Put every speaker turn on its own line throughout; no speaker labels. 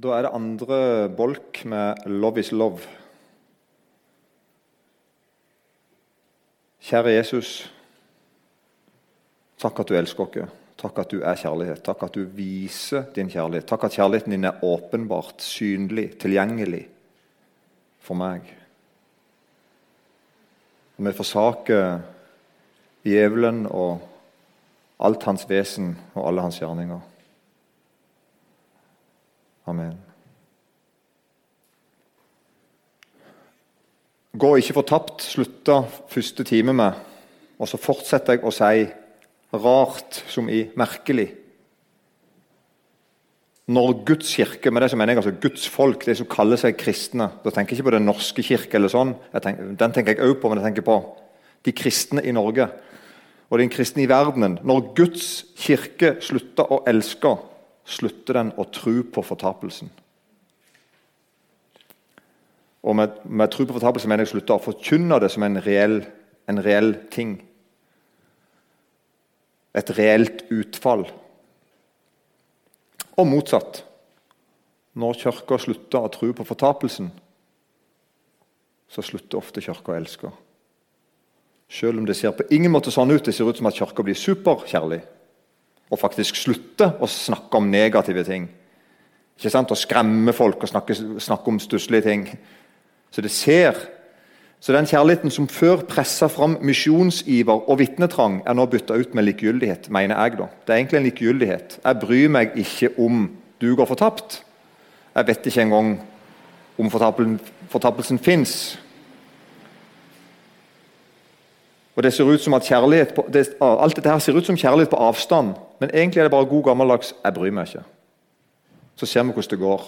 Da er det andre bolk med 'Love is love'. Kjære Jesus. Takk at du elsker oss. Takk at du er kjærlighet. Takk at du viser din kjærlighet. Takk at kjærligheten din er åpenbart, synlig, tilgjengelig for meg. Og vi forsaker djevelen og alt hans vesen og alle hans gjerninger. Amen. Gå ikke fortapt, slutta første time med. Og så fortsetter jeg å si rart som i merkelig. Når Guds kirke, med det som mener jeg altså Guds folk, de som kaller seg kristne Da tenker jeg ikke på Den norske kirke, eller sånn, tenker, den tenker jeg òg på, men jeg tenker på de kristne i Norge og de kristne i verdenen. Når Guds kirke slutter å elske, slutter den å tro på fortapelsen. Og med, med tro på fortapelse mener jeg slutter å forkynne det som en reell, en reell ting. Et reelt utfall. Og motsatt. Når Kirka slutter å tro på fortapelsen, så slutter ofte Kirka å elske. Selv om det ser på ingen måte sånn ut. Det ser ut som at Kirka blir superkjærlig og faktisk slutte å snakke om negative ting. Ikke sant? Å skremme folk og snakke, snakke om stusslige ting. Så det ser så den kjærligheten som før pressa fram misjonsiver og vitnetrang, er nå bytta ut med likegyldighet, mener jeg. da. Det er egentlig en likegyldighet. Jeg bryr meg ikke om du går fortapt. Jeg vet ikke engang om fortappelsen fins. Og det ser ut som at kjærlighet på, det, Alt dette her ser ut som kjærlighet på avstand, men egentlig er det bare god gammeldags 'jeg bryr meg ikke'. Så ser vi hvordan det går.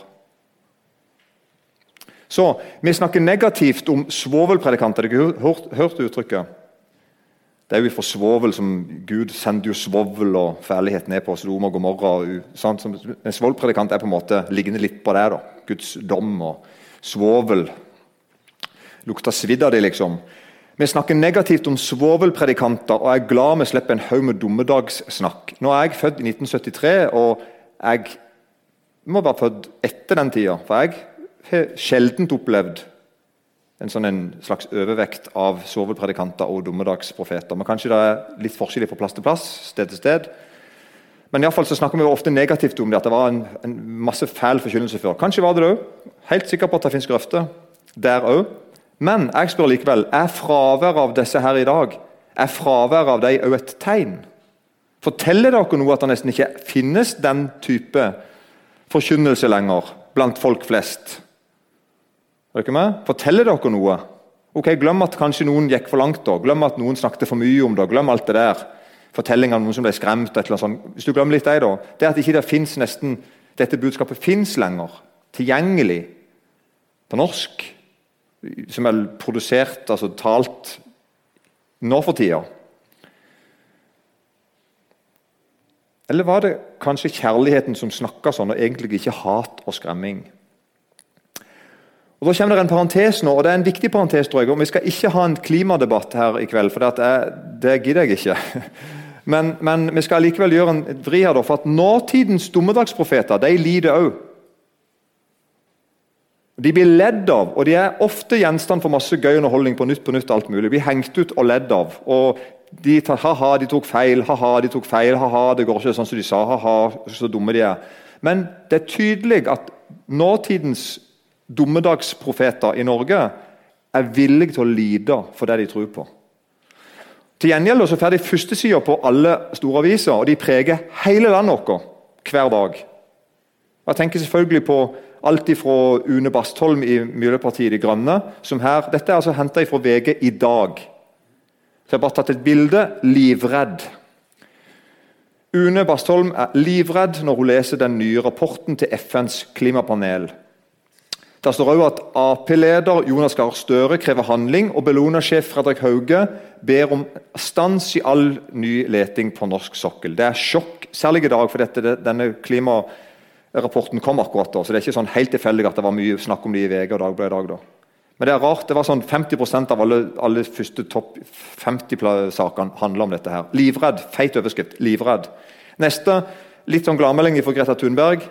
Så Vi snakker negativt om svovelpredikanter. Har dere hørt, hørt uttrykket? Det er jo fra svovel som Gud sender jo svovel og fælighet ned på Sodom og Gomorra. En svovelpredikant er på en måte liggende litt på det. da. Guds dom og svovel. Lukter svidd av det, liksom. Vi snakker negativt om svovelpredikanter og er glad vi slipper en haug med dummedagssnakk. Nå er jeg født i 1973, og jeg må være født etter den tida. For jeg har sjelden opplevd en sånn en slags overvekt av svovelpredikanter og dommedagsprofeter. Men Kanskje det er litt forskjellig fra plass til plass, sted til sted. Men i alle fall så snakker vi ofte negativt om det, at det var en, en masse fæl forkynnelse før. Kanskje var det det òg. Helt sikker på at det finnes grøfter der òg. Men jeg spør likevel er fraværet av disse her i dag er fraværet av dem også et tegn? Forteller dere noe at det nesten ikke finnes den type forkynnelse lenger blant folk flest? Er dere med? Forteller dere noe? Ok, Glem at kanskje noen gikk for langt. da. Glem at noen snakket for mye om det. Glem alt det der. Fortelling av noen som ble skremt. et eller annet sånt. Hvis du glemmer litt det, da. Det at ikke det nesten, dette budskapet fins lenger. Tilgjengelig på norsk. Som er produsert, altså talt, nå for tida. Eller var det kanskje kjærligheten som snakka sånn, og egentlig ikke hat og skremming? Og Da kommer det en parentes nå, og det er en viktig parentes. tror jeg, og Vi skal ikke ha en klimadebatt her i kveld, for det, det gidder jeg ikke. Men, men, vi skal likevel gjøre en vri her, for at nåtidens dommedagsprofeter de lider òg. De blir ledd av, og de er ofte gjenstand for masse gøy underholdning på nytt på nytt. alt mulig. De blir hengt ut og ledd av. og de tar, ha-ha, de tok feil, ha-ha, de tok feil, ha-ha, det går ikke sånn som de sa, ha-ha, så dumme de er. Men det er tydelig at nåtidens dommedagsprofeter i Norge er villige til å lide for det de tror på. Til gjengjeld så får de førstesida på alle store aviser, og de preger hele landet vårt hver dag. Jeg tenker selvfølgelig på alt fra Une Bastholm i Miljøpartiet De Grønne. som her, Dette er altså henta fra VG i dag. Så Jeg har bare tatt et bilde. Livredd. Une Bastholm er livredd når hun leser den nye rapporten til FNs klimapanel. Der står òg at Ap-leder Jonas Gahr Støre krever handling, og Bellona-sjef Fredrik Hauge ber om stans i all ny leting på norsk sokkel. Det er sjokk, særlig i dag, for dette, denne klimarapporten kom akkurat da. Så det er ikke sånn helt tilfeldig at det var mye snakk om det i VG og Dagbladet i dag. da. Men det er rart, det var sånn 50% av alle, alle første topp 50-sakene handler om dette. her. Livredd. Feit overskrift. Livredd. Neste, litt sånn gladmelding fra Greta Thunberg.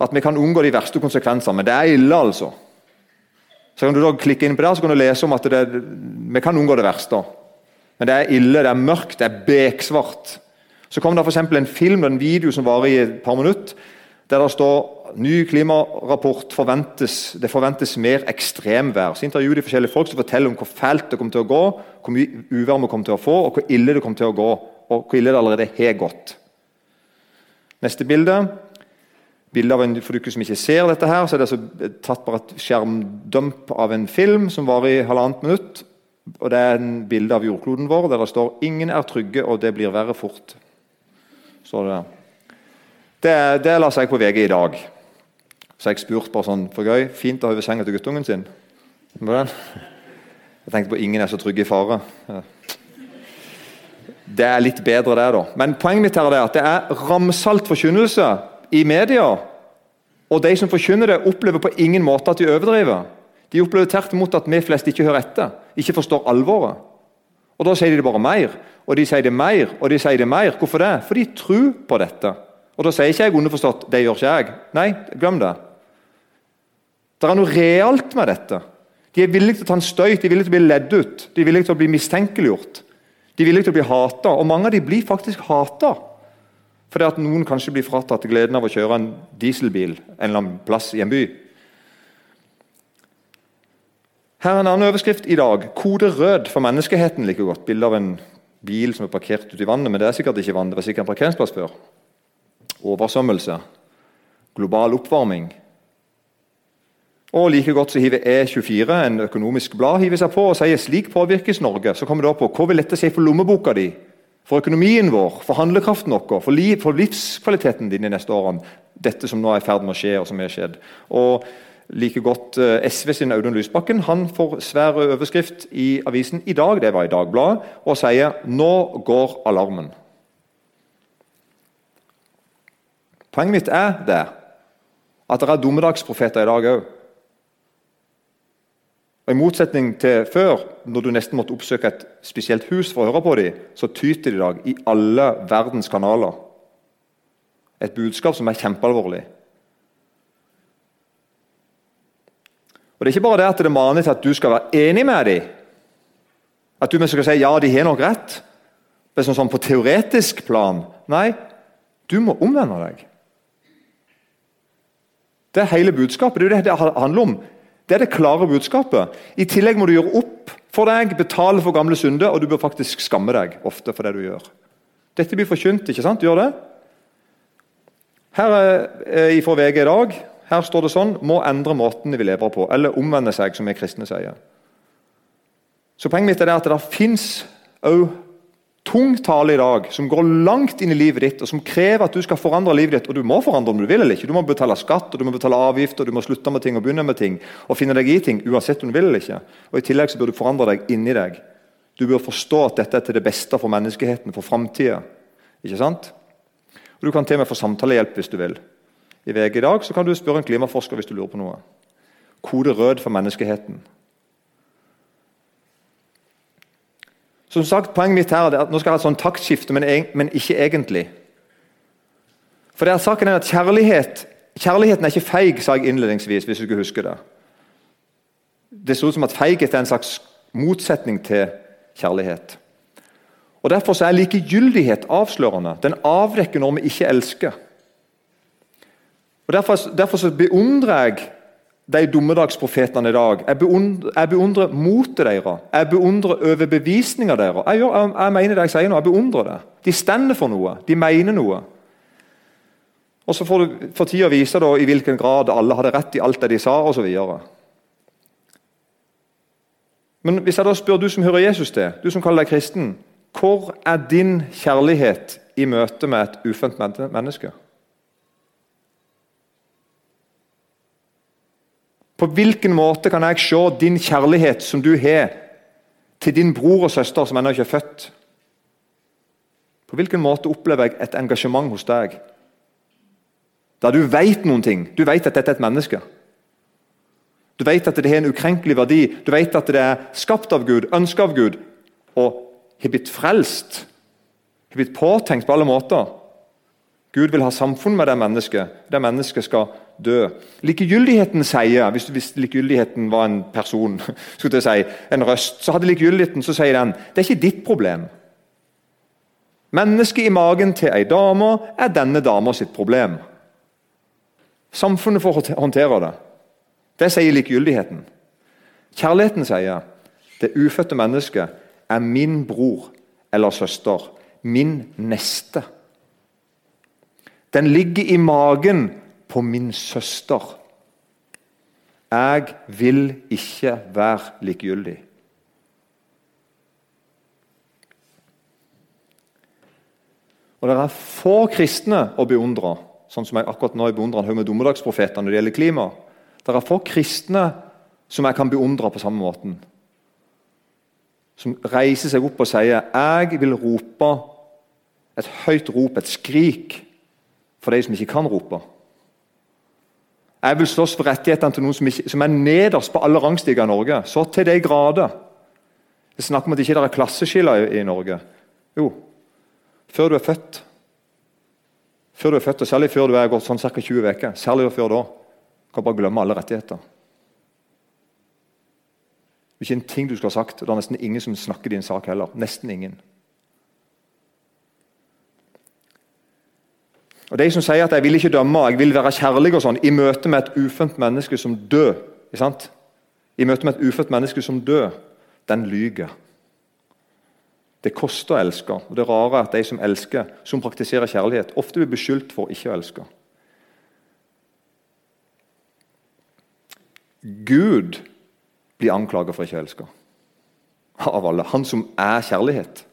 At vi kan unngå de verste konsekvensene. Men det er ille, altså. Så kan du da klikke inn på der, så kan du lese om at det, vi kan unngå det verste. Men det er ille, det er mørkt, det er beksvart. Så kom det for en film en video som varer i et par minutter, der det står ny klimarapport forventes, det forventes mer ekstremvær. Så intervjuer de forskjellige folk som forteller om hvor fælt det kommer til å gå, hvor mye uvær vi kommer til å få, og hvor ille det kommer til å gå. Og hvor ille det allerede har gått. Neste bilde. Bilde av en, For dere som ikke ser dette, her, så er det altså tatt bare et skjermdump av en film som varer i halvannet minutt. og Det er en bilde av jordkloden vår der det står 'Ingen er trygge, og det blir verre fort'. Står det der. Det, det la seg på VG i dag. Så jeg spurte bare sånn for gøy Fint å ha over senga til guttungen sin. Jeg tenkte på ingen er så trygge i fare. Det er litt bedre, det. da. Men poenget mitt her er at det er ramsalt forkynnelse i media. Og de som forkynner det, opplever på ingen måte at de overdriver. De opplever tvert imot at vi flest ikke hører etter, ikke forstår alvoret. Og Da sier de det bare mer, og de sier det mer, og de sier det mer. Hvorfor det? For de tror på dette. Og Da sier ikke jeg underforstått 'det gjør ikke jeg'. Nei, glem det. Det er noe realt med dette. De er villige til å ta en støyt, de er villige til å bli ledd ut, de er villige til å bli mistenkeliggjort. De er villige til å bli hata, og mange av dem blir faktisk hata. Fordi at noen kanskje blir fratatt gleden av å kjøre en dieselbil en eller annen plass i en by. Her er en annen overskrift i dag. 'Kode rød for menneskeheten'. like godt. Bilde av en bil som er parkert ute i vannet, men det er sikkert ikke vann. Det var sikkert en parkeringsplass før. Oversvømmelse. Global oppvarming. Og like godt så hiver E24, en økonomisk blad, hiver seg på og sier slik påvirkes Norge. Så kommer det opp på hva vil dette si for lommeboka di, for økonomien vår, for handlekraften vår, for, liv, for livskvaliteten din de neste årene. Dette som nå er i ferd med å skje, og som er skjedd. Og like godt eh, SV sin Audun Lysbakken han får svær overskrift i avisen i dag, det var i Dagbladet, og sier 'Nå går alarmen'. Poenget mitt er det at det er dommedagsprofeter i dag òg. I motsetning til før, når du nesten måtte oppsøke et spesielt hus for å høre på dem, så tyter de i dag i alle verdens kanaler. Et budskap som er kjempealvorlig. Og Det er ikke bare det at det maner til at du skal være enig med dem. At du skal si ja, de har nok rett. Det er sånn, sånn på teoretisk plan. Nei, du må omvende deg. Det er hele budskapet. Det er jo det det handler om. Det er det klare budskapet. I tillegg må du gjøre opp for deg, betale for gamle synder, og du bør faktisk skamme deg ofte for det du gjør. Dette blir forkynt, ikke sant? Gjør det? Her er fra VG i dag her står det sånn må endre måten vi lever på, eller omvende seg, som vi kristne sier. Så Poenget mitt er det at det fins òg tung tale i dag som går langt inn i livet ditt, og som krever at du skal forandre livet ditt. Og du må forandre om du vil eller ikke. Du må betale skatt, og du må betale avgifter, du må slutte med ting og begynne med ting. Og finne deg i ting, uansett om du vil eller ikke. Og I tillegg så bør du forandre deg inni deg. Du bør forstå at dette er til det beste for menneskeheten, for framtida. Ikke sant? Og Du kan til og med få samtalehjelp hvis du vil. I VG i dag så kan du spørre en klimaforsker hvis du lurer på noe. Kode rød for menneskeheten. Som sagt, Poenget mitt her er at nå skal jeg ha et sånn taktskifte, men, men, ikke egentlig. For det er saken er at kjærlighet, Kjærligheten er ikke feig, sa jeg innledningsvis. hvis du ikke husker Det Det ser ut som at feighet er en slags motsetning til kjærlighet. Og Derfor er likegyldighet avslørende. Den avdekker når vi ikke elsker. Og Derfor, derfor beundrer jeg de dommedagsprofetene i dag. Jeg beundrer, jeg beundrer motet deres. Jeg beundrer overbevisninga deres. Jeg, jeg, jeg, mener det jeg sier nå. Jeg beundrer det. De stender for noe. De mener noe. Og Så får du for tida vise da, i hvilken grad alle hadde rett i alt det de sa osv. Men hvis jeg da spør du som hører Jesus til, du som kaller deg kristen, hvor er din kjærlighet i møte med et ufødt menneske? På hvilken måte kan jeg se din kjærlighet som du har til din bror og søster som ennå ikke er født? På hvilken måte opplever jeg et engasjement hos deg? Der du vet noen ting. Du vet at dette er et menneske. Du vet at det har en ukrenkelig verdi. Du vet at det er skapt av Gud, ønsket av Gud og har blitt frelst. Har blitt påtenkt på alle måter. Gud vil ha samfunn med det mennesket. Det mennesket skal dø. Likegyldigheten sier, hvis, hvis likegyldigheten var en person, skulle jeg si, en røst, så hadde likegyldigheten så sier den det er ikke ditt problem. Mennesket i magen til ei dame er denne dama sitt problem. Samfunnet får håndtere det. Det sier likegyldigheten. Kjærligheten sier det ufødte mennesket er min bror eller søster, min neste. Den ligger i magen på min søster. Jeg vil ikke være likegyldig. Og Det er få kristne å beundre, sånn som jeg akkurat nå beundrer en haug med dommedagsprofeter når det gjelder klima. Det er få kristne som jeg kan beundre på samme måten. Som reiser seg opp og sier 'Jeg vil rope et høyt rop, et skrik' for de som ikke kan rope. Jeg vil slåss for rettighetene til noen som, ikke, som er nederst på alle rangstiger i Norge. Så til de grader. Det er snakk om at det ikke er klasseskiller i, i Norge. Jo, før du er født Før du er født, og Særlig før du er gått sånn ca. 20 uker. Særlig før da. Du kan bare glemme alle rettigheter. Det er ikke en ting du skulle ha sagt. Det er nesten ingen som snakker din sak heller. Nesten ingen. Og De som sier at 'jeg vil ikke dømme, jeg vil være kjærlig' og sånn, i møte med et ufødt menneske som dør I møte med et ufødt menneske som dør, den lyger. Det koster å elske. og Det rare er at de som elsker, som praktiserer kjærlighet, ofte blir beskyldt for ikke å elske. Gud blir anklaget for ikke å elske. Av alle. Han som er kjærlighet.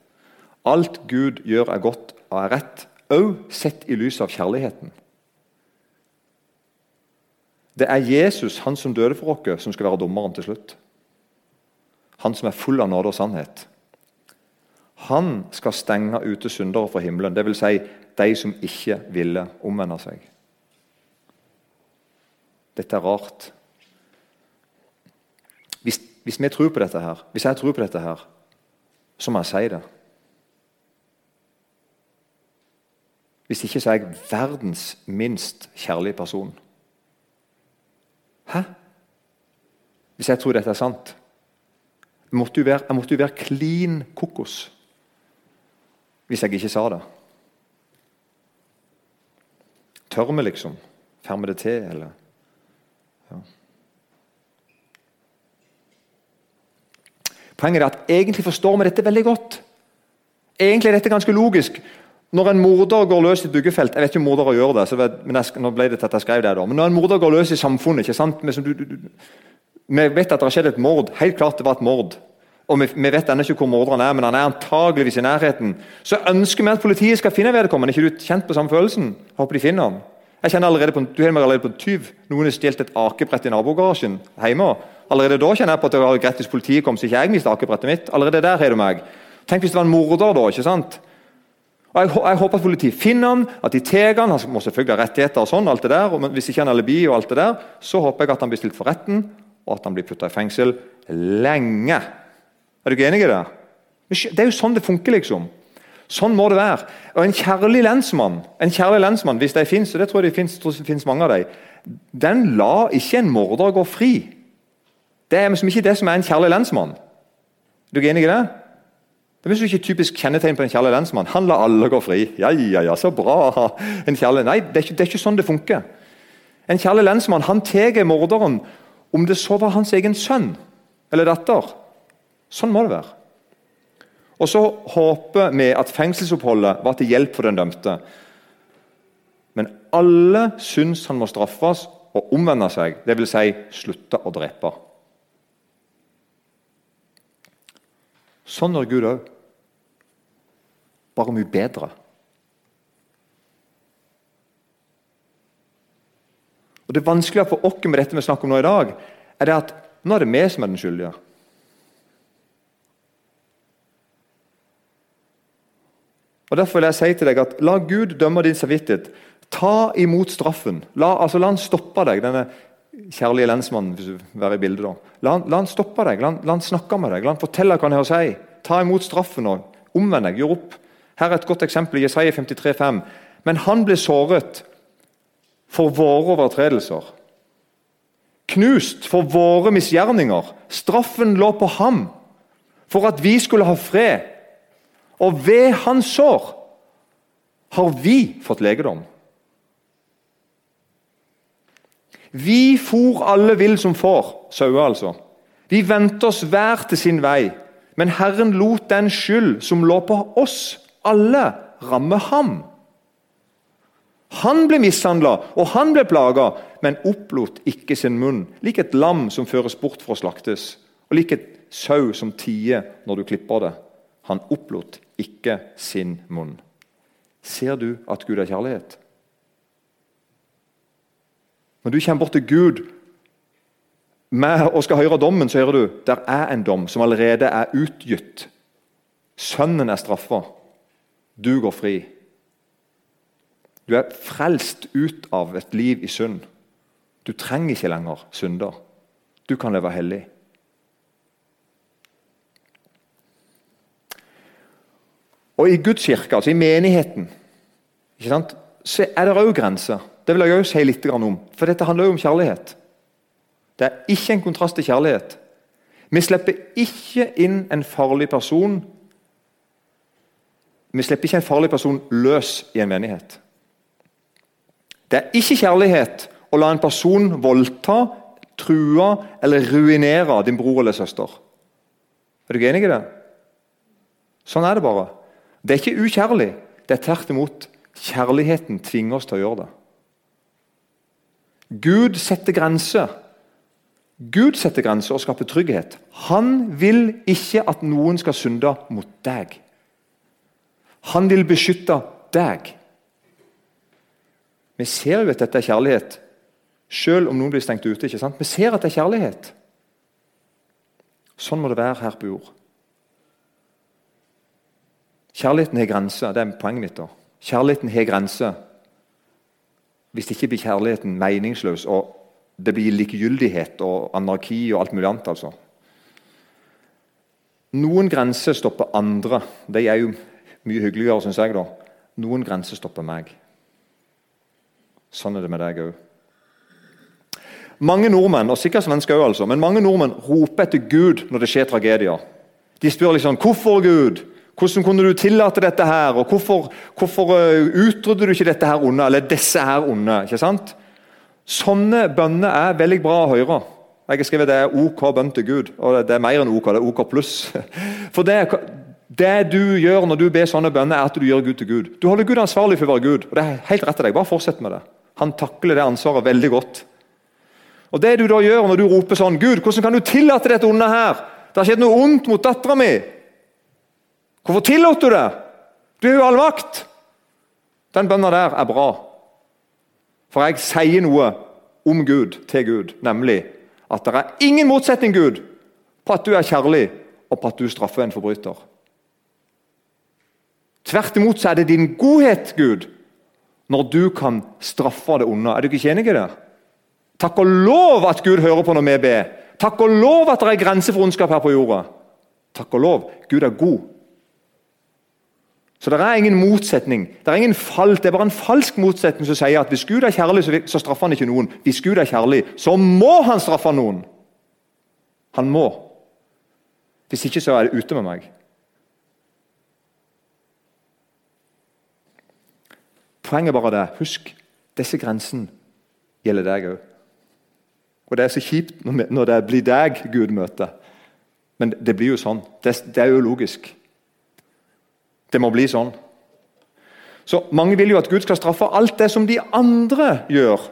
Alt Gud gjør, er godt og er rett òg sett i lys av kjærligheten. Det er Jesus, han som døde for oss, som skal være dommeren til slutt. Han som er full av nåde og sannhet. Han skal stenge ute syndere fra himmelen, dvs. Si de som ikke ville omvende seg. Dette er rart. Hvis, hvis vi tror på dette her, hvis jeg tror på dette her, så må jeg si det. Hvis ikke så er jeg verdens minst kjærlige person. Hæ? Hvis jeg tror dette er sant? Jeg måtte jo være, måtte jo være klin kokos hvis jeg ikke sa det. Tør vi, liksom? Får vi det til, eller? Ja. Poenget er at egentlig forstår vi dette veldig godt. Egentlig er dette ganske logisk. Når en morder går løs i et byggefelt Jeg vet ikke om mordere gjør det, vet, men jeg, nå ble det til at jeg skrev det da, men når en morder går løs i samfunnet ikke sant? Vi, du, du, vi vet at det har skjedd et mord. Helt klart det var et mord. Og Vi, vi vet ennå ikke hvor morderen er, men han er antageligvis i nærheten. Så ønsker vi at politiet skal finne vedkommende. Er ikke du kjent på samme følelsen? Håper de finner ham. Jeg kjenner allerede på, Du meg allerede på en tyv. Noen har stjålet et akebrett i nabogarasjen hjemme. Allerede da kjenner jeg på at det var greit hvis politiet kom, så ikke jeg mister akebrettet mitt. Allerede der har du meg. Tenk hvis det var en morder, da. ikke sant? Jeg, jeg, håper at politiet finner han, at de tar han. Han må selvfølgelig ha rettigheter, og sånn, alt det der, og hvis ikke han har alibi, og alt det der, så håper jeg at han blir stilt for retten, og at han blir putta i fengsel lenge. Er du ikke enig i det? Det er jo sånn det funker, liksom. Sånn må det være. Og En kjærlig lensmann, en kjærlig lensmann hvis de finnes, og det tror jeg det finnes, mange av dem, den la ikke en morder gå fri. Det er liksom ikke det som er en kjærlig lensmann. Er du ikke enig i det? Det er ikke typisk kjennetegn på en kjærlig lensmann. Han lar alle gå fri. Ja, ja, ja, så bra. En kjærlig... Nei, det er, ikke, det er ikke sånn det funker. En kjærlig lensmann han tar morderen om det så var hans egen sønn eller datter. Sånn må det være. Og Så håper vi at fengselsoppholdet var til hjelp for den dømte. Men alle syns han må straffes og omvende seg, dvs. Si, slutte å drepe. Sånn er Gud òg bare mye bedre. Og Det vanskelige for oss med dette vi snakker om nå i dag, er det at nå er det vi som er den skyldige. Og Derfor vil jeg si til deg at la Gud dømme din samvittighet. Ta imot straffen. La, altså, la han stoppe deg, denne kjærlige lensmannen. hvis du være i bildet da. La, la han stoppe deg, la han, la han, snakke med deg, la han fortelle hva han har å si. Ta imot straffen og omvend deg, gjør opp. Her er et godt eksempel i Jesaja 53, 53,5. Men han ble såret for våre overtredelser. Knust for våre misgjerninger. Straffen lå på ham for at vi skulle ha fred. Og ved hans sår har vi fått legedom. Vi for alle vill som får, sauer altså. Vi vendte oss hver til sin vei, men Herren lot den skyld som lå på oss alle, rammer ham. Han ble mishandla og han ble plaga, men opplot ikke sin munn, lik et lam som føres bort for å slaktes, og lik et sau som tier når du klipper det. Han opplot ikke sin munn. Ser du at Gud er kjærlighet? Når du kommer bort til Gud med, og skal høre dommen, så hører du der er en dom som allerede er utgitt. Sønnen er straffa. Du går fri. Du er frelst ut av et liv i synd. Du trenger ikke lenger synder. Du kan leve hellig. Og I Guds kirke, altså i menigheten, så er det òg grenser. Det vil jeg òg si litt om, for dette handler jo om kjærlighet. Det er ikke en kontrast til kjærlighet. Vi slipper ikke inn en farlig person Vi slipper ikke en farlig person løs i en menighet. Det er ikke kjærlighet å la en person voldta, true eller ruinere din bror eller søster. Er du ikke enig i det? Sånn er det bare. Det er ikke ukjærlig. Det er tvert imot. Kjærligheten tvinger oss til å gjøre det. Gud setter grenser. Gud setter grenser og skaper trygghet. Han vil ikke at noen skal synde mot deg. Han vil beskytte deg. Vi ser jo at dette er kjærlighet, selv om noen blir stengt ute. ikke sant? Vi ser at det er kjærlighet. Sånn må det være her på jord. Kjærligheten har grenser. Det er poenget mitt. da. Kjærligheten har grenser. Hvis ikke blir kjærligheten meningsløs, og det blir likegyldighet og anarki og alt mulig annet. altså. Noen grenser stopper andre. De er jo mye hyggeligere, syns jeg. da. Noen grenser stopper meg. Sånn er det med deg òg. Mange nordmenn og sikkert svensker også, altså, men mange nordmenn roper etter Gud når det skjer tragedier. De spør liksom 'Hvorfor, Gud?' Hvordan kunne du tillate dette her? Og Hvorfor, hvorfor eh, utrydder du ikke dette her onde, eller disse her onde? ikke sant? Sånne bønner er veldig bra å høre. Jeg har skrevet det er OK bønn til Gud. og Det er mer enn OK, det er OK pluss. For det, det, du gjør når du ber sånne bønner, er at du gjør Gud til Gud. Du holder Gud ansvarlig for å være Gud. og det er helt rett til deg. Bare fortsett med det. Han takler det ansvaret veldig godt. Og Det du da gjør når du roper sånn Gud, hvordan kan du tillate dette onde her? Det har skjedd noe ondt mot dattera mi. Hvorfor tillot du det? Du er jo all makt! Den bønna der er bra. For jeg sier noe om Gud til Gud, nemlig at det er ingen motsetning Gud, på at du er kjærlig, og på at du straffer en forbryter. Tvert imot så er det din godhet, Gud, når du kan straffe det onde. Er du ikke enig i det? Takk og lov at Gud hører på når vi ber. Takk og lov at det er grenser for ondskap her på jorda. Takk og lov. Gud er god. Så det er ingen motsetning. Det er ingen fall, det er bare en falsk motsetning som sier at hvis Gud er kjærlig, så straffer han ikke noen. Hvis Gud er kjærlig, så må han straffe noen. Han må. Hvis ikke, så er det ute med meg. Poenget er bare det. Husk, disse grensene gjelder deg òg. Og Det er så kjipt når det blir deg Gud møter. Men det blir jo sånn. Det, det er jo logisk. Det må bli sånn. Så Mange vil jo at Gud skal straffe alt det som de andre gjør.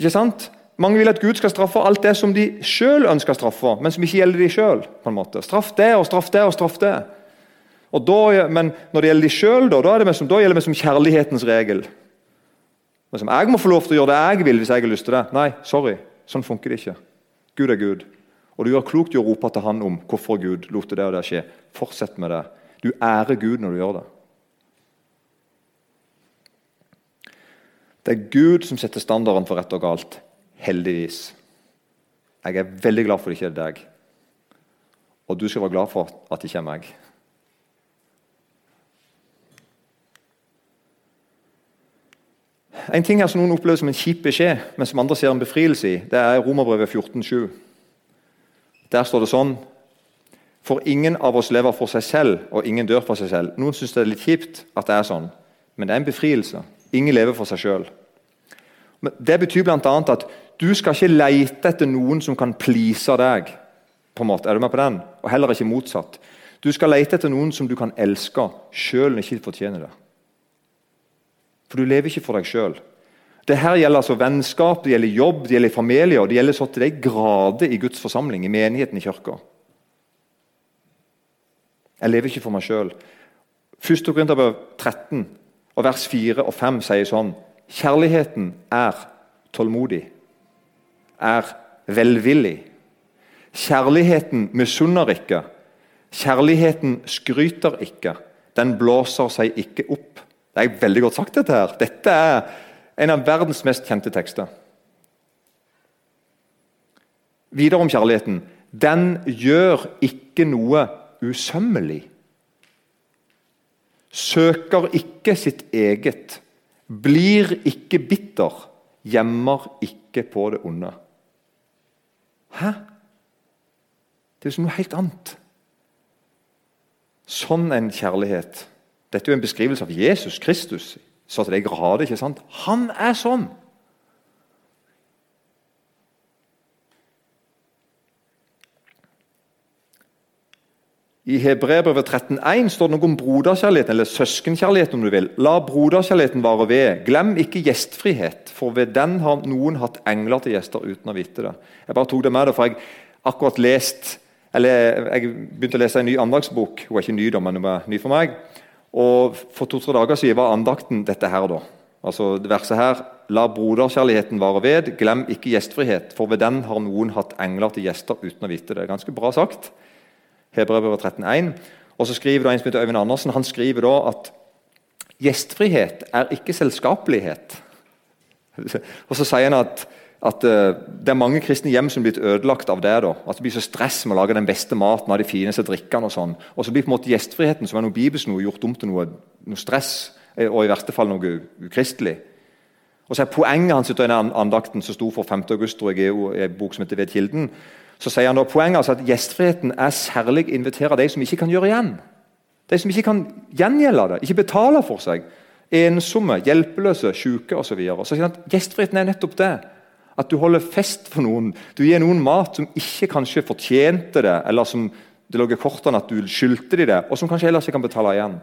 Ikke sant? Mange vil at Gud skal straffe alt det som de sjøl ønsker å straffe, men som ikke gjelder de sjøl. Straff det og straff det og straff det. Da, men når det gjelder de sjøl, da, da, da, gjelder det som kjærlighetens regel. Som jeg må få lov til å gjøre det jeg vil hvis jeg har lyst til det. Nei, sorry. Sånn funker det ikke. Gud er Gud. Og du gjør klokt i å rope til han om hvorfor Gud lot det og det skje. Fortsett med det. Du ærer Gud når du gjør det. Det er Gud som setter standarden for rett og galt. Heldigvis. Jeg er veldig glad for det ikke er deg. Og du skal være glad for at det ikke er meg. En ting her som noen opplever som en kjip beskjed, men som andre ser en befrielse i, det er Romerbrevet 14,7. Der står det sånn For ingen av oss lever for seg selv, og ingen dør for seg selv. Noen syns det er litt kjipt at det er sånn, men det er en befrielse. Ingen lever for seg sjøl. Det betyr bl.a. at du skal ikke leite etter noen som kan please deg. på en måte. Er du med på den? Og heller ikke motsatt. Du skal lete etter noen som du kan elske, sjøl om du ikke fortjener det. For du lever ikke for deg sjøl. Dette gjelder altså vennskap, det gjelder jobb, det gjelder familie, og det gjelder så til de grader i Guds forsamling, i menigheten i kirka. Jeg lever ikke for meg sjøl. 1. Korinterbrev 13, og vers 4 og 5 sier sånn Kjærligheten er tålmodig, er velvillig. Kjærligheten misunner ikke. Kjærligheten skryter ikke. Den blåser seg ikke opp. Det er veldig godt sagt, dette her. Dette er en av verdens mest kjente tekster. Videre om kjærligheten. Den gjør ikke noe usømmelig. Søker ikke sitt eget. Blir ikke bitter. Gjemmer ikke på det onde. Hæ? Det er som noe helt annet. Sånn en kjærlighet dette er jo en beskrivelse av Jesus Kristus. så til de grader, ikke sant? Han er sånn! I Hebrevet 13,1 står det noe om broderkjærligheten, eller søskenkjærligheten. om du vil. La broderkjærligheten vare ved. Glem ikke gjestfrihet, for ved den har noen hatt engler til gjester uten å vite det. Jeg bare tok det med for jeg akkurat lest, eller jeg begynte å lese en ny andagsbok. Hun er ikke ny, da, men hun er ny for meg. Og For to-tre dager siden var andakten dette her. da. Altså det verset her La broderkjærligheten vare ved, glem ikke gjestfrihet, for ved den har noen hatt engler til gjester uten å vite det. Ganske bra sagt. Hebrevet 13,1. Og så skriver da en som heter Øyvind Andersen han skriver da at gjestfrihet er ikke selskapelighet. Og så sier han at at uh, det er mange kristne hjem som er blitt ødelagt av det. da, at Det blir så stress med å lage den beste maten av de fineste drikkene. Og sånn, og så blir på en måte gjestfriheten som er noe bibelsk noe, gjort om til noe, noe, stress, eh, og i verste fall noe ukristelig. Og så er Poenget hans i den andakten som sto for 5. august tror jeg, i en bok som heter Ved kilden, så sier han da poenget altså at gjestfriheten er særlig inviterer de som ikke kan gjøre igjen. De som ikke kan gjengjelde det, ikke betale for seg. Ensomme, hjelpeløse, syke osv. Så, videre. så sier han at gjestfriheten er nettopp det. At du holder fest for noen. Du gir noen mat som ikke kanskje fortjente det, eller som det lå i kortene at du skyldte de det, og som kanskje ellers ikke kan betale igjen.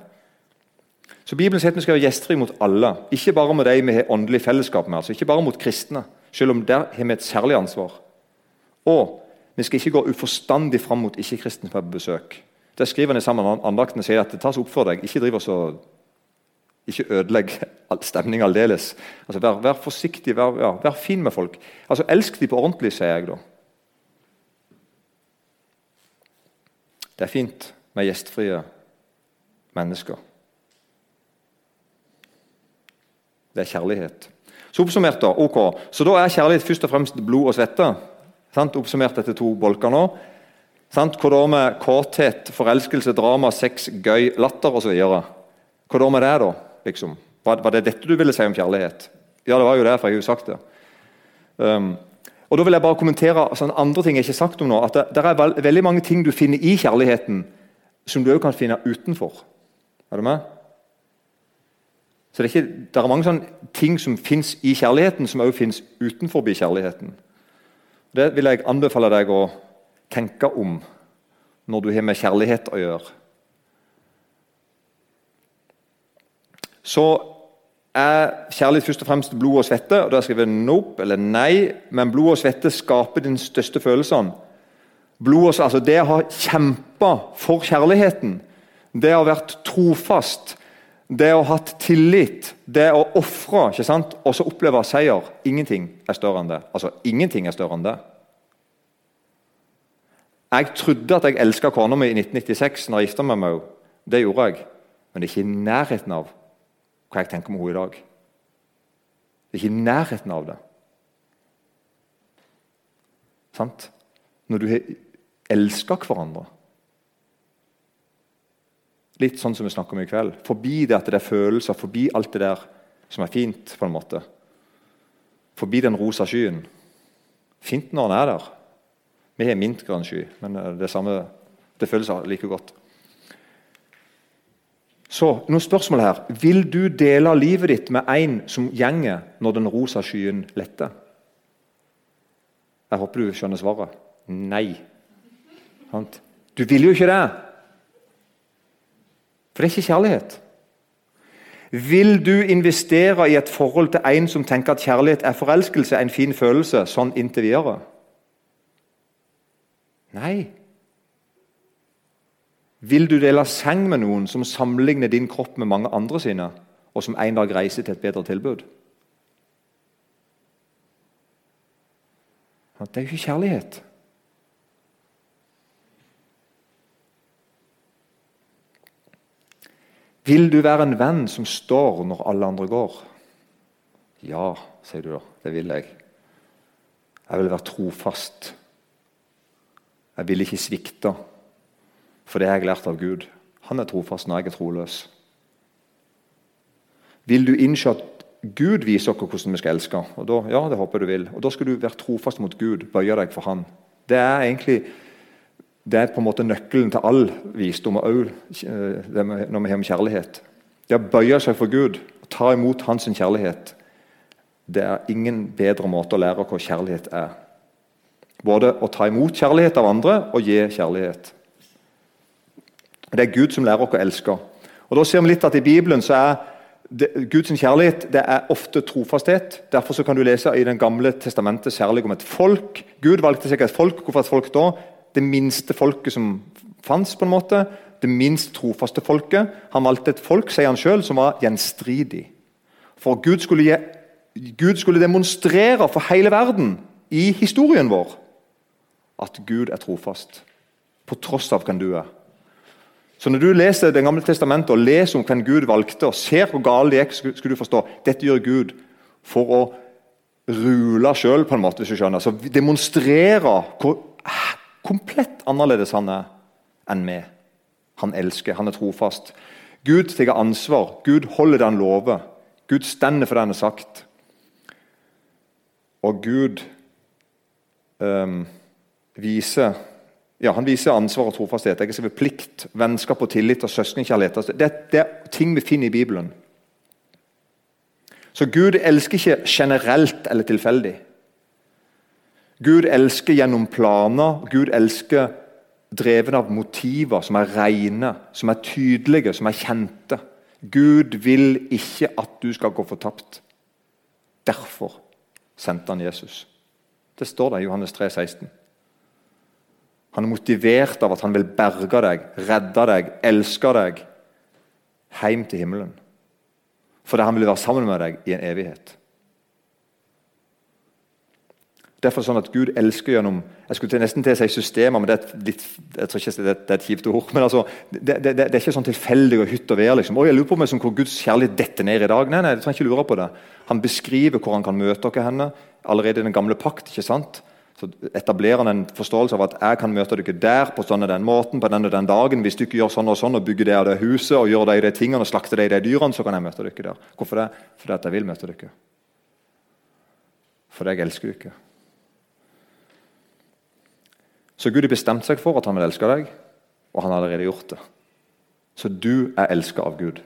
Så Bibelen sier at vi skal være gjestfrie mot alle, ikke bare med de vi har åndelig fellesskap med. altså Ikke bare mot kristne, selv om der har vi et særlig ansvar. Og vi skal ikke gå uforstandig fram mot ikke-kristne på besøk. Det skriver han i sammen andakten og sier at det tas opp for deg. Ikke driv oss og ikke ødelegg stemninga aldeles. Altså, vær, vær, forsiktig, vær, ja, vær, fin med folk. Altså, Elsk de på ordentlig, sier jeg da. Det er fint med gjestfrie mennesker. Det er kjærlighet. Så oppsummert da, ok. Så da er kjærlighet først og fremst blod og svette. Sant? Oppsummert etter to bolker nå. Sant? Hva da med kåthet, forelskelse, drama, sex, gøy, latter osv.? Hva da med det, da? Liksom. Var, var, det dette du ville si om kjærlighet? Ja, det var jo det, for jeg har jo sagt det. Um, og da vil jeg bare kommentere altså, andre ting jeg ikke har sagt om nå. at Det, det er veld, veldig mange ting du finner i kjærligheten, som du òg kan finne utenfor. Er du med? Så det er, ikke, det er mange sånne ting som fins i kjærligheten, som òg fins utenfor kjærligheten. Det vil jeg anbefale deg å tenke om når du har med kjærlighet å gjøre. Så er kjærlighet først og fremst blod og svette. og Da skriver jeg nope eller nei, men blod og svette skaper din største følelsene. Blod og, altså Det å ha kjempa for kjærligheten, det å ha vært trofast, det å ha hatt tillit, det å ofre og så oppleve seier Ingenting er større enn det. Altså, ingenting er større enn det. Jeg trodde at jeg elska kona mi i 1996 når jeg gifta meg med henne. Det gjorde jeg, men det er ikke i nærheten av hva jeg tenker om henne i dag. Det er ikke i nærheten av det. Sant? Når du har elska hverandre. Litt sånn som vi snakker om i kveld. Forbi det at det er følelser, forbi alt det der, som er fint, på en måte. Forbi den rosa skyen. Fint når den er der. Vi har mintgrønn sky, men eh, det, samme, det føles like godt. Så noen spørsmål her. Vil du dele livet ditt med en som gjenger når den rosa skyen letter? Jeg håper du skjønner svaret. Nei. Du vil jo ikke det. For det er ikke kjærlighet. Vil du investere i et forhold til en som tenker at kjærlighet er forelskelse, en fin følelse, sånn inntil videre? Nei. Vil du dele seng med noen som sammenligner din kropp med mange andre sine, og som en dag reiser til et bedre tilbud? Det er jo ikke kjærlighet. Vil du være en venn som står når alle andre går? Ja, sier du da. Det vil jeg. Jeg vil være trofast. Jeg vil ikke svikte. For det har jeg lært av Gud. Han er trofast når jeg er troløs. Vil du innse at Gud viser oss hvordan vi skal elske? Og da, ja, det håper jeg du vil. Og Da skal du være trofast mot Gud, bøye deg for Han. Det er egentlig det er på en måte nøkkelen til all visdom, og også når vi har om kjærlighet. Det å bøye seg for Gud og ta imot Hans kjærlighet, det er ingen bedre måte å lære hva kjærlighet er. Både å ta imot kjærlighet av andre og gi kjærlighet. Det er Gud som lærer oss å elske. Og Da ser vi litt at I Bibelen så er det, Guds kjærlighet det er ofte trofasthet. Derfor så kan du lese i Den gamle testamentet særlig om et folk. Gud valgte seg et folk. Hvorfor et folk da? Det minste folket som fantes. på en måte. Det minst trofaste folket. Han valgte et folk sier han selv, som var gjenstridig. For Gud skulle, Gud skulle demonstrere for hele verden i historien vår at Gud er trofast. På tross av hvem du er. Så Når du leser Det gamle testamentet og leser om hvem Gud valgte, og ser hvor galt det gikk, skulle du forstå dette gjør Gud for å rule sjøl, på en måte, hvis du skjønner. Så demonstrere hvor komplett annerledes han er enn vi. Han elsker, han er trofast. Gud tar ansvar, Gud holder det han lover. Gud stender for det han har sagt. Og Gud um, viser ja, Han viser ansvar og trofasthet. Jeg skriver plikt, vennskap og tillit og søskenkjærlighet. Altså, det, det, er ting vi finner i Bibelen. Så Gud elsker ikke generelt eller tilfeldig. Gud elsker gjennom planer. Gud elsker dreven av motiver som er rene, som er tydelige, som er kjente. Gud vil ikke at du skal gå fortapt. Derfor sendte han Jesus. Det står der i Johannes 3, 16. Han er motivert av at han vil berge deg, redde deg, elske deg hjem til himmelen. Fordi han vil være sammen med deg i en evighet. Derfor er det sånn at Gud elsker gjennom jeg skulle nesten til å si systemer, men det er, litt, jeg tror ikke det, er et kjipt ord. men altså, det, det, det, er ikke sånn tilfeldig og hytt og vær. Liksom. jeg lurer på meg som hvor Guds kjærlighet detter ned i dag. Nei, nei, du trenger ikke lure på det. Han beskriver hvor han kan møte dere henne. Allerede i den gamle pakt. ikke sant? Så etablerer han en forståelse av at jeg kan møte dere der på sånn og den måten, på den og den dagen. Hvis du ikke gjør sånn og sånn og bygger det og det huset og gjør de, de tingene og slakter de, de dyrene, så kan jeg møte dere der. Hvorfor det? Fordi at jeg vil møte dere. Fordi jeg elsker dere. Så Gud har bestemt seg for at han vil elske deg, og han har allerede gjort det. Så du er elska av Gud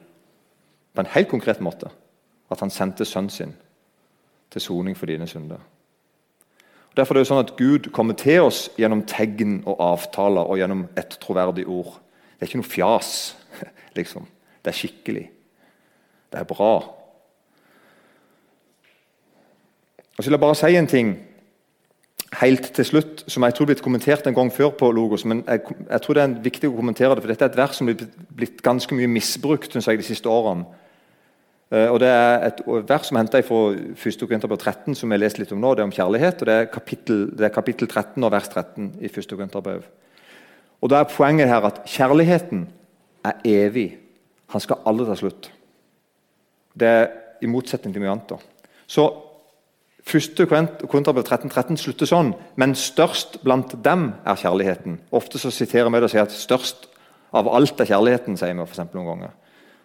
på en helt konkret måte. At han sendte sønnen sin til soning for dine synder. Derfor er det jo sånn at Gud kommer til oss gjennom tegn og avtaler og gjennom et troverdig ord. Det er ikke noe fjas. liksom. Det er skikkelig. Det er bra. Og Så vil jeg bare si en ting helt til slutt, som jeg tror er blitt kommentert en gang før på Logos. men jeg, jeg tror det er viktig å kommentere det, for Dette er et vers som er blitt ganske mye misbrukt synes jeg, de siste årene. Uh, og Det er et vers som er henta fra 1. Korinterbrev 13, som jeg lest litt om nå. Det er om kjærlighet. og Det er kapittel, det er kapittel 13 og vers 13 i 1. Korinterbrev. Og Da er poenget her at kjærligheten er evig. Han skal aldri ta slutt. Det er i motsetning til mye annet. Så 1. Korinterbrev 13, 13 slutter sånn. Men størst blant dem er kjærligheten. Ofte så siterer vi det og sier at størst av alt er kjærligheten. sier vi for noen ganger.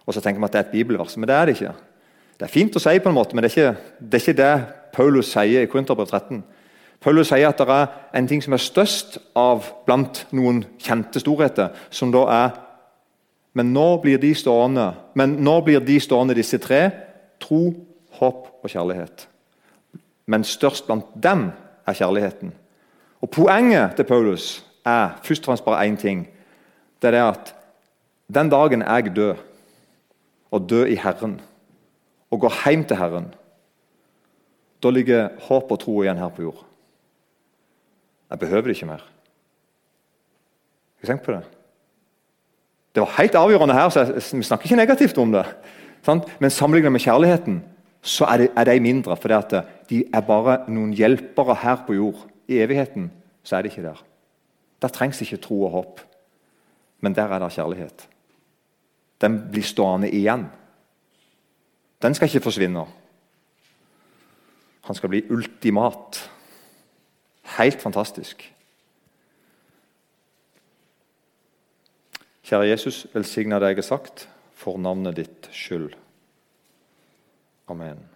Og så tenker vi at det er et bibelvers, men det er det ikke. Det er fint å si, på en måte, men det er ikke det, er ikke det Paulus sier i Korinterbrev 13. Paulus sier at det er en ting som er størst av blant noen kjente storheter, som da er Men nå blir de stående, men nå blir de stående, disse tre. Tro, håp og kjærlighet. Men størst blant dem er kjærligheten. Og Poenget til Paulus er først og fremst bare én ting. Det er det at den dagen jeg dør, og dø i Herren, og går hjem til Herren, da ligger håp og tro igjen her på jord. Jeg behøver det ikke mer. Har du tenkt på det? Det var helt avgjørende her, så vi snakker ikke negativt om det. Sant? Men sammenlignet med kjærligheten så er, det, er de mindre. For de er bare noen hjelpere her på jord. I evigheten så er de ikke der. Der trengs ikke tro og håp, men der er det kjærlighet. Den blir stående igjen. Den skal ikke forsvinne. Han skal bli ultimat. Helt fantastisk. Kjære Jesus, velsigna det jeg har sagt, for navnet ditt skyld. Amen.